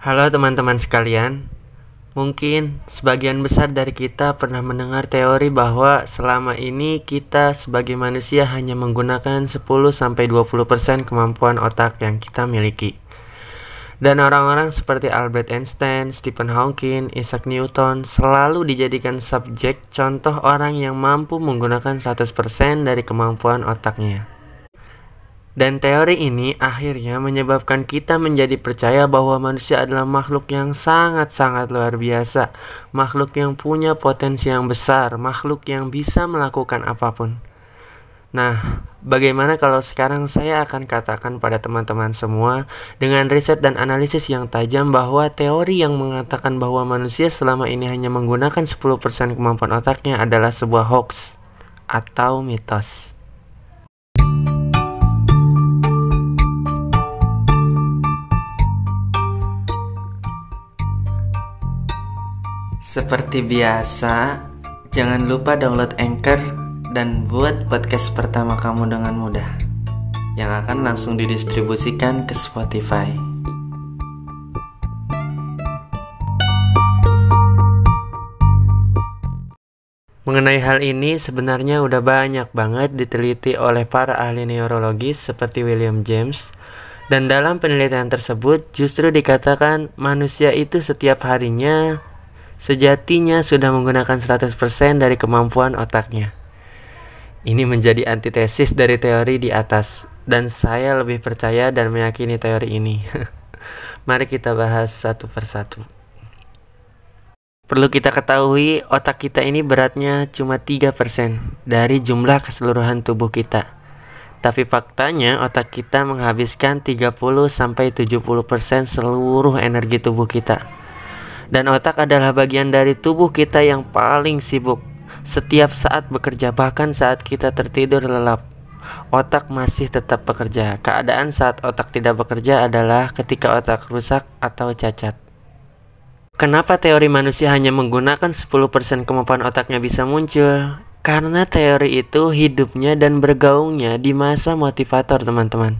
Halo teman-teman sekalian, mungkin sebagian besar dari kita pernah mendengar teori bahwa selama ini kita sebagai manusia hanya menggunakan 10-20% kemampuan otak yang kita miliki. Dan orang-orang seperti Albert Einstein, Stephen Hawking, Isaac Newton selalu dijadikan subjek contoh orang yang mampu menggunakan 100% dari kemampuan otaknya. Dan teori ini akhirnya menyebabkan kita menjadi percaya bahwa manusia adalah makhluk yang sangat-sangat luar biasa, makhluk yang punya potensi yang besar, makhluk yang bisa melakukan apa pun. Nah, bagaimana kalau sekarang saya akan katakan pada teman-teman semua dengan riset dan analisis yang tajam bahwa teori yang mengatakan bahwa manusia selama ini hanya menggunakan 10% kemampuan otaknya adalah sebuah hoax atau mitos. Seperti biasa, jangan lupa download Anchor dan buat podcast pertama kamu dengan mudah yang akan langsung didistribusikan ke Spotify. Mengenai hal ini sebenarnya udah banyak banget diteliti oleh para ahli neurologis seperti William James dan dalam penelitian tersebut justru dikatakan manusia itu setiap harinya sejatinya sudah menggunakan 100% dari kemampuan otaknya. Ini menjadi antitesis dari teori di atas dan saya lebih percaya dan meyakini teori ini. Mari kita bahas satu persatu. Perlu kita ketahui otak kita ini beratnya cuma 3% dari jumlah keseluruhan tubuh kita. Tapi faktanya otak kita menghabiskan 30 sampai 70% seluruh energi tubuh kita dan otak adalah bagian dari tubuh kita yang paling sibuk. Setiap saat bekerja, bahkan saat kita tertidur lelap, otak masih tetap bekerja. Keadaan saat otak tidak bekerja adalah ketika otak rusak atau cacat. Kenapa teori manusia hanya menggunakan 10% kemampuan otaknya bisa muncul? Karena teori itu hidupnya dan bergaungnya di masa motivator teman-teman.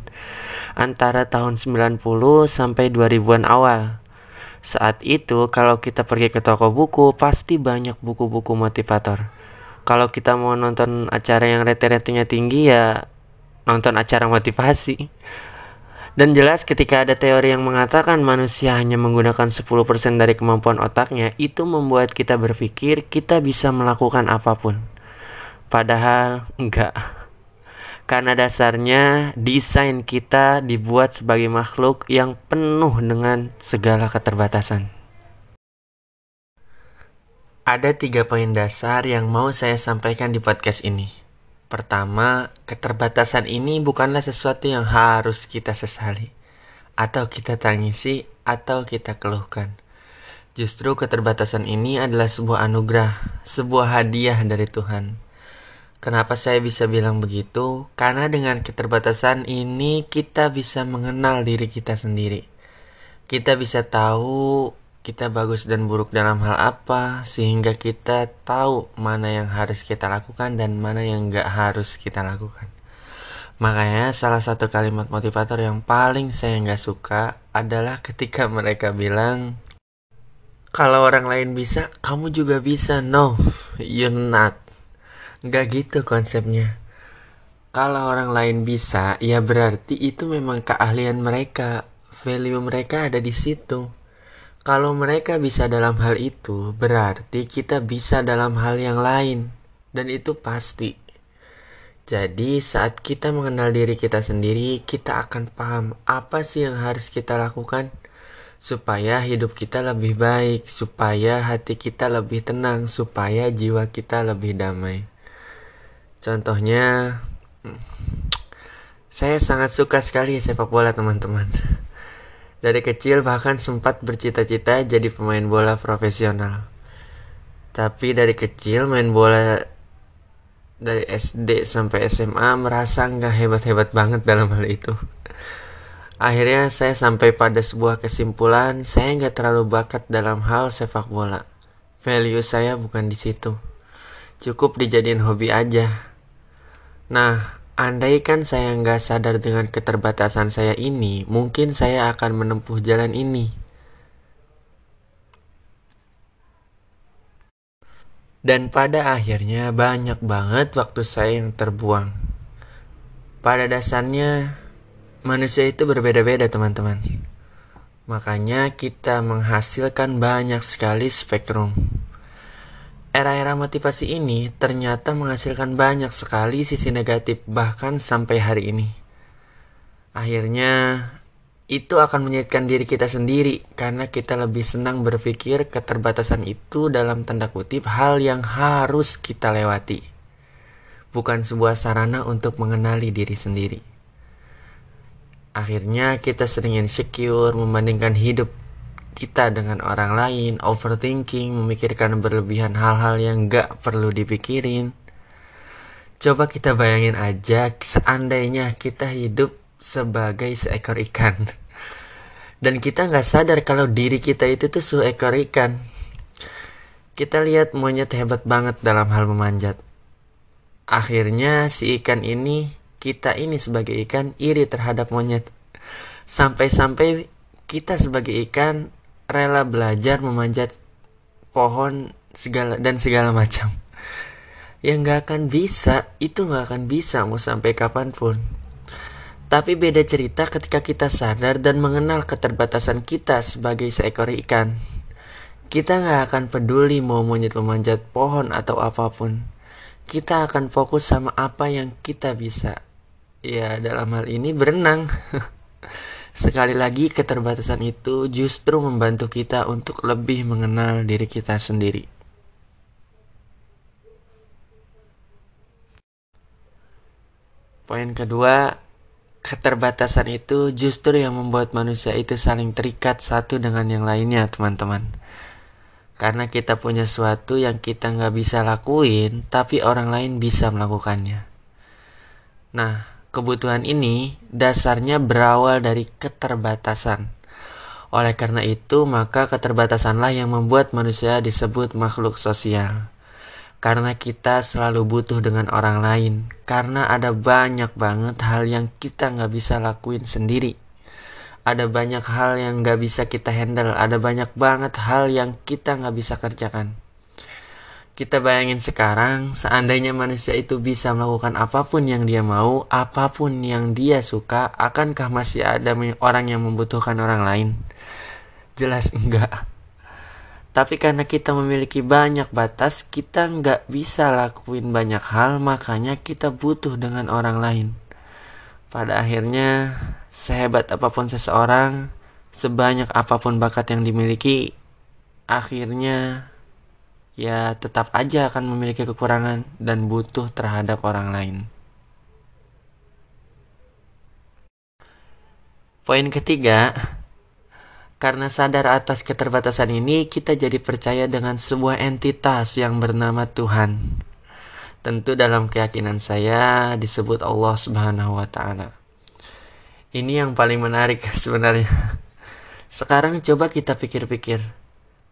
Antara tahun 90 sampai 2000-an awal. Saat itu kalau kita pergi ke toko buku pasti banyak buku-buku motivator. Kalau kita mau nonton acara yang rete-retenya tinggi ya nonton acara motivasi. Dan jelas ketika ada teori yang mengatakan manusia hanya menggunakan 10% dari kemampuan otaknya, itu membuat kita berpikir kita bisa melakukan apa pun. Padahal enggak. Karena dasarnya desain kita dibuat sebagai makhluk yang penuh dengan segala keterbatasan. Ada tiga poin dasar yang mau saya sampaikan di podcast ini. Pertama, keterbatasan ini bukanlah sesuatu yang harus kita sesali, atau kita tangisi, atau kita keluhkan. Justru keterbatasan ini adalah sebuah anugerah, sebuah hadiah dari Tuhan Kenapa saya bisa bilang begitu? Karena dengan keterbatasan ini kita bisa mengenal diri kita sendiri. Kita bisa tahu kita bagus dan buruk dalam hal apa sehingga kita tahu mana yang harus kita lakukan dan mana yang gak harus kita lakukan. Makanya salah satu kalimat motivator yang paling saya nggak suka adalah ketika mereka bilang kalau orang lain bisa, kamu juga bisa. No, you're not nggak gitu konsepnya. Kalau orang lain bisa ya berarti itu memang keahlian mereka. Value mereka ada di situ. Kalau mereka bisa dalam hal itu berarti kita bisa dalam hal yang lain. Dan itu pasti. Jadi saat kita mengenal diri kita sendiri, kita akan paham apa sih yang harus kita lakukan supaya hidup kita lebih baik, supaya hati kita lebih tenang, supaya jiwa kita lebih damai. Contohnya saya sangat suka sekali sepak bola teman-teman. Dari kecil bahkan sempat bercita-cita jadi pemain bola profesional. Tapi dari kecil main bola dari SD sampai SMA merasa nggak hebat-hebat banget dalam hal itu. Akhirnya saya sampai pada sebuah kesimpulan saya nggak terlalu bakat dalam hal sepak bola. Value saya bukan di situ. Cukup dijadiin hobi aja. Nah, andaikan saya nggak sadar dengan keterbatasan saya ini, mungkin saya akan menempuh jalan ini. Dan pada akhirnya banyak banget waktu saya yang terbuang. Pada dasarnya, manusia itu berbeda-beda teman-teman. Makanya kita menghasilkan banyak sekali spektrum. Era-era motivasi ini ternyata menghasilkan banyak sekali sisi negatif bahkan sampai hari ini. Akhirnya itu akan menyulitkan diri kita sendiri karena kita lebih senang berpikir keterbatasan itu dalam tanda kutip hal yang harus kita lewati, bukan sebuah sarana untuk mengenali diri sendiri. Akhirnya kita sering insecure membandingkan hidup kita dengan orang lain, overthinking, memikirkan berlebihan hal-hal yang gak perlu dipikirin. Coba kita bayangin aja seandainya kita hidup sebagai seekor ikan. Dan kita nggak sadar kalau diri kita itu tuh seekor ikan. Kita lihat monyet hebat banget dalam hal memanjat. Akhirnya si ikan ini, kita ini sebagai ikan iri terhadap monyet. Sampai-sampai kita sebagai ikan rela belajar memanjat pohon segala dan segala macam. Yang nggak akan bisa, itu nggak akan bisa mau sampai kapan pun. Tapi beda cerita ketika kita sadar dan mengenal keterbatasan kita sebagai seekor ikan. Kita nggak akan peduli mau monyet memanjat pohon atau apa pun. Kita akan fokus sama apa yang kita bisa. Ya dalam hal ini berenang. Sekali lagi keterbatasan itu justru membantu kita untuk lebih mengenal diri kita sendiri. Poin kedua, keterbatasan itu justru yang membuat manusia itu saling terikat satu dengan yang lainnya teman-teman karena kita punya sesuatu yang kita nggak bisa lakuin tapi orang lain bisa melakukannya nah kebutuhan ini dasarnya berawal dari keterbatasan. Oleh karena itu maka keterbatasanlah yang membuat manusia disebut makhluk sosial. Karena kita selalu butuh dengan orang lain karena ada banyak banget hal yang kita nggak bisa lakuin sendiri. Ada banyak hal yang nggak bisa kita handle ada banyak banget hal yang kita nggak bisa kerjakan kita bayangin sekarang seandainya manusia itu bisa melakukan apa pun yang dia mau apa pun yang dia suka akankah masih ada orang yang membutuhkan orang lain jelas enggak tapi karena kita memiliki banyak batas, kita nggak bisa lakuin banyak hal, makanya kita butuh dengan orang lain. Pada akhirnya, sehebat apa pun seseorang, sebanyak apa pun bakat yang dimiliki, akhirnya ya tetap aja akan memiliki kekurangan dan butuh terhadap orang lain. Poin ketiga, karena sadar atas keterbatasan ini, kita jadi percaya dengan sebuah entitas yang bernama Tuhan. Tentu dalam keyakinan saya disebut Allah Subhanahu wa taala. Ini yang paling menarik sebenarnya. Sekarang coba kita pikir-pikir.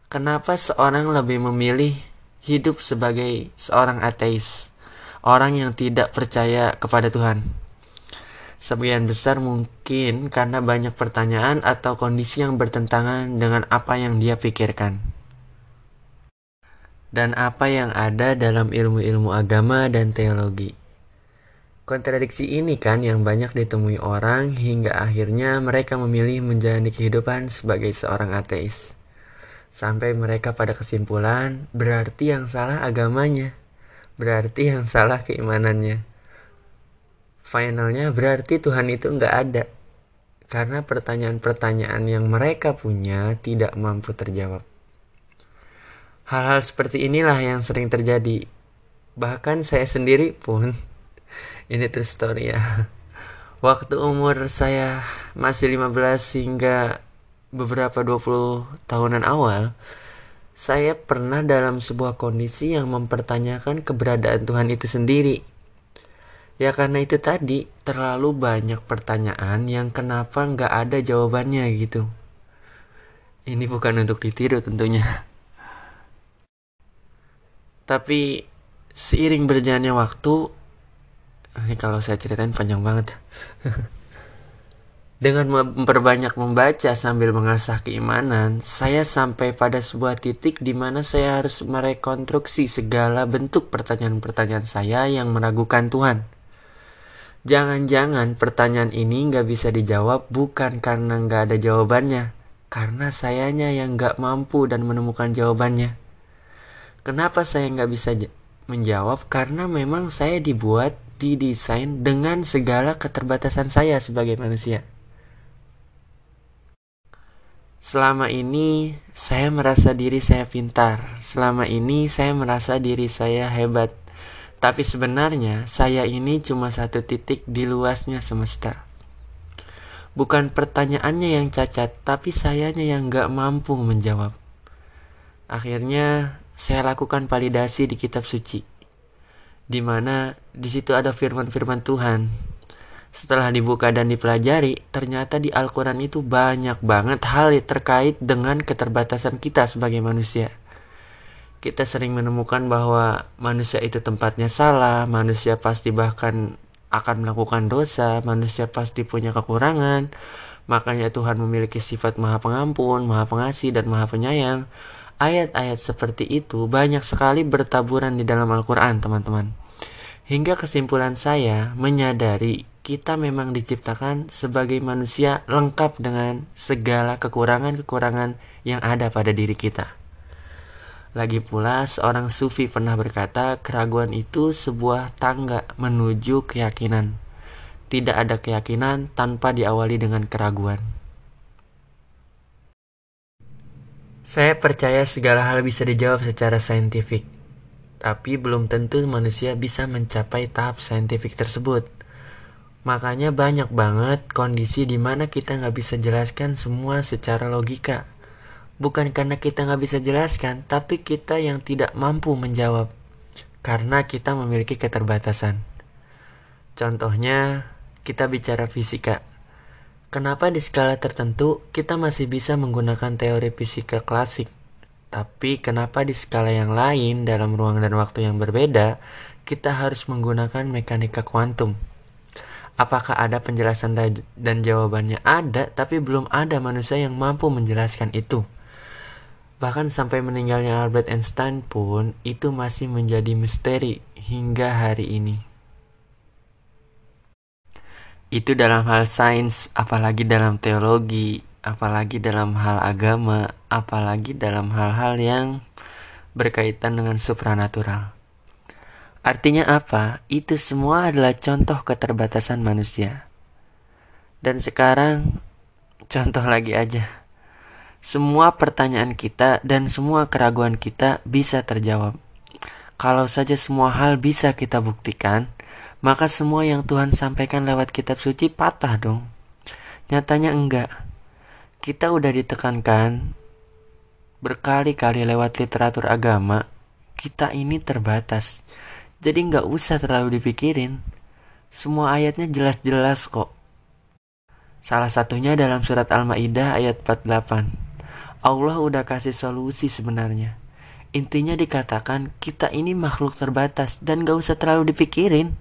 Kenapa seorang lebih memilih hidup sebagai seorang ateis, orang yang tidak percaya kepada Tuhan? Sebagian besar mungkin karena banyak pertanyaan atau kondisi yang bertentangan dengan apa yang dia pikirkan. Dan apa yang ada dalam ilmu-ilmu agama dan teologi. Kontradiksi ini kan yang banyak ditemui orang hingga akhirnya mereka memilih menjalani kehidupan sebagai seorang ateis. Sampai mereka pada kesimpulan berarti yang salah agamanya, berarti yang salah keimanannya finalnya berarti Tuhan itu nggak ada karena pertanyaan-pertanyaan yang mereka punya tidak mampu terjawab. Hal-hal seperti inilah yang sering terjadi. Bahkan saya sendiri pun ini true story ya. Waktu umur saya masih 15 hingga beberapa 20 tahunan awal, saya pernah dalam sebuah kondisi yang mempertanyakan keberadaan Tuhan itu sendiri Ya karena itu tadi terlalu banyak pertanyaan yang kenapa nggak ada jawabannya gitu. Ini bukan untuk ditiru tentunya. Tapi seiring berjalannya waktu, ini kalau saya ceritain panjang banget. Dengan memperbanyak membaca sambil mengasah keimanan, saya sampai pada sebuah titik di mana saya harus merekonstruksi segala bentuk pertanyaan-pertanyaan saya yang meragukan Tuhan. Jangan-jangan pertanyaan ini nggak bisa dijawab bukan karena nggak ada jawabannya, karena sayanya yang nggak mampu dan menemukan jawabannya. Kenapa saya nggak bisa menjawab? Karena memang saya dibuat, didesain dengan segala keterbatasan saya sebagai manusia. Selama ini saya merasa diri saya pintar. Selama ini saya merasa diri saya hebat. Tapi sebenarnya saya ini cuma satu titik di luasnya semesta. Bukan pertanyaannya yang cacat, tapi sayanya yang gak mampu menjawab. Akhirnya saya lakukan validasi di kitab suci. Di mana di situ ada firman-firman Tuhan setelah dibuka dan dipelajari, ternyata di Al-Quran itu banyak banget hal terkait dengan keterbatasan kita sebagai manusia. Kita sering menemukan bahwa manusia itu tempatnya salah, manusia pasti bahkan akan melakukan dosa, manusia pasti punya kekurangan. Makanya Tuhan memiliki sifat maha pengampun, maha pengasih, dan maha penyayang. Ayat-ayat seperti itu banyak sekali bertaburan di dalam Al-Quran, teman-teman. Hingga kesimpulan saya menyadari kita memang diciptakan sebagai manusia lengkap dengan segala kekurangan-kekurangan yang ada pada diri kita. Lagi pula, seorang sufi pernah berkata, keraguan itu sebuah tangga menuju keyakinan. Tidak ada keyakinan tanpa diawali dengan keraguan. Saya percaya segala hal bisa dijawab secara saintifik, tapi belum tentu manusia bisa mencapai tahap saintifik tersebut. Makanya banyak banget kondisi di mana kita nggak bisa jelaskan semua secara logika. Bukan karena kita nggak bisa jelaskan, tapi kita yang tidak mampu menjawab. Karena kita memiliki keterbatasan. Contohnya, kita bicara fisika. Kenapa di skala tertentu kita masih bisa menggunakan teori fisika klasik? Tapi kenapa di skala yang lain dalam ruang dan waktu yang berbeda, kita harus menggunakan mekanika kuantum? Apakah ada penjelasan dan jawabannya? Ada, tapi belum ada manusia yang mampu menjelaskan itu. Bahkan sampai meninggalnya Albert Einstein pun itu masih menjadi misteri hingga hari ini. Itu dalam hal sains, apalagi dalam teologi, apalagi dalam hal agama, apalagi dalam hal-hal yang berkaitan dengan supranatural. Artinya apa? Itu semua adalah contoh keterbatasan manusia. Dan sekarang contoh lagi aja. Semua pertanyaan kita dan semua keraguan kita bisa terjawab. Kalau saja semua hal bisa kita buktikan, maka semua yang Tuhan sampaikan lewat kitab suci patah dong. Nyatanya enggak. Kita udah ditekankan berkali-kali lewat literatur agama, kita ini terbatas. Jadi nggak usah terlalu dipikirin. Semua ayatnya jelas-jelas kok. Salah satunya dalam surat Al-Maidah ayat 48. Allah udah kasih solusi sebenarnya. Intinya dikatakan kita ini makhluk terbatas dan gak usah terlalu dipikirin.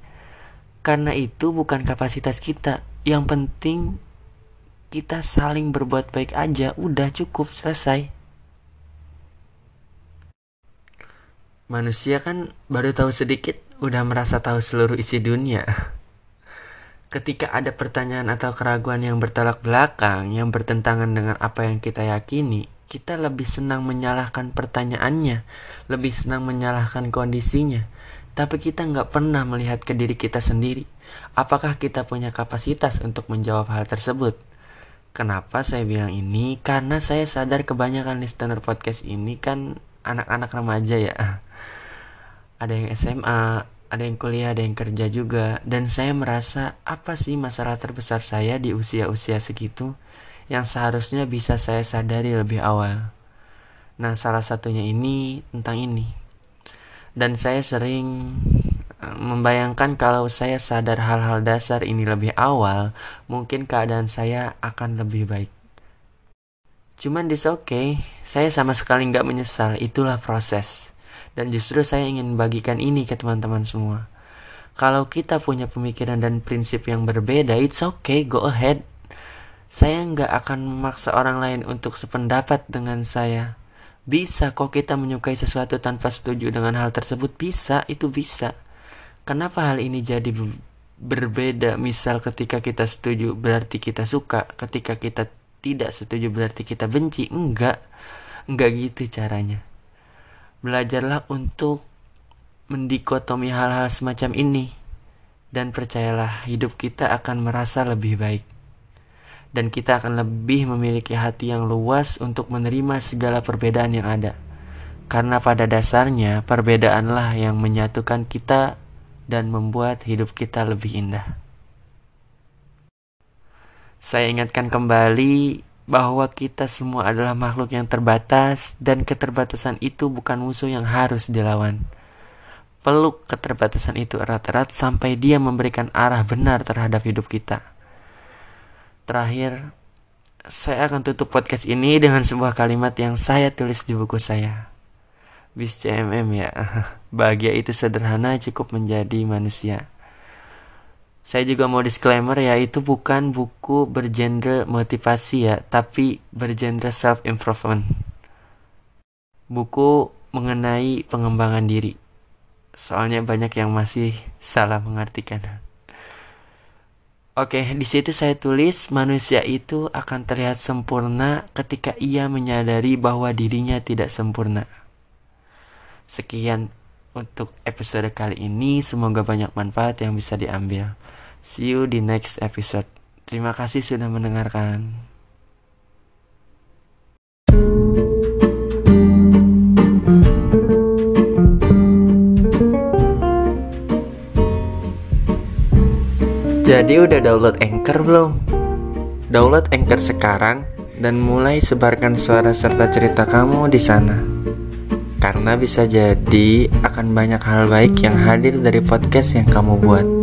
Karena itu bukan kapasitas kita. Yang penting kita saling berbuat baik aja udah cukup selesai. Manusia kan baru tahu sedikit, udah merasa tahu seluruh isi dunia. Ketika ada pertanyaan atau keraguan yang bertolak belakang, yang bertentangan dengan apa yang kita yakini, kita lebih senang menyalahkan pertanyaannya, lebih senang menyalahkan kondisinya. Tapi kita nggak pernah melihat ke diri kita sendiri. Apakah kita punya kapasitas untuk menjawab hal tersebut? Kenapa saya bilang ini? Karena saya sadar kebanyakan listener podcast ini kan anak-anak remaja ya ada yang SMA, ada yang kuliah, ada yang kerja juga. Dan saya merasa apa sih masalah terbesar saya di usia-usia segitu yang seharusnya bisa saya sadari lebih awal. Nah, salah satunya ini tentang ini. Dan saya sering eh, membayangkan kalau saya sadar hal-hal dasar ini lebih awal, mungkin keadaan saya akan lebih baik. Cuman dis oke, okay, saya sama sekali nggak menyesal, itulah proses. Dan justru saya ingin bagikan ini ke teman-teman semua. Kalau kita punya pemikiran dan prinsip yang berbeda, it's okay, go ahead. Saya nggak akan memaksa orang lain untuk sependapat dengan saya. Bisa kok kita menyukai sesuatu tanpa setuju dengan hal tersebut. Bisa, itu bisa. Kenapa hal ini jadi berbeda? Misal ketika kita setuju berarti kita suka. Ketika kita tidak setuju berarti kita benci. Enggak. Enggak gitu caranya. Belajarlah untuk mendikotomi hal-hal semacam ini. Dan percayalah hidup kita akan merasa lebih baik dan kita akan lebih memiliki hati yang luas untuk menerima segala perbedaan yang ada. Karena pada dasarnya perbedaanlah yang menyatukan kita dan membuat hidup kita lebih indah. Saya ingatkan kembali bahwa kita semua adalah makhluk yang terbatas dan keterbatasan itu bukan musuh yang harus dilawan. Peluk keterbatasan itu erat-erat sampai dia memberikan arah benar terhadap hidup kita. Terakhir, saya akan tutup podcast ini dengan sebuah kalimat yang saya tulis di buku saya. Bis CMM ya, bahagia itu sederhana cukup menjadi manusia. Saya juga mau disclaimer ya, itu bukan buku bergenre motivasi ya, tapi bergenre self improvement. Buku mengenai pengembangan diri. Soalnya banyak yang masih salah mengartikan. Oke, di situ saya tulis manusia itu akan terlihat sempurna ketika ia menyadari bahwa dirinya tidak sempurna. Sekian untuk episode kali ini, semoga banyak manfaat yang bisa diambil. See you di next episode. Terima kasih sudah mendengarkan. Jadi udah download Anchor belum? Download Anchor sekarang dan mulai sebarkan suara serta cerita kamu di sana. Karena bisa jadi akan banyak hal baik yang hadir dari podcast yang kamu buat.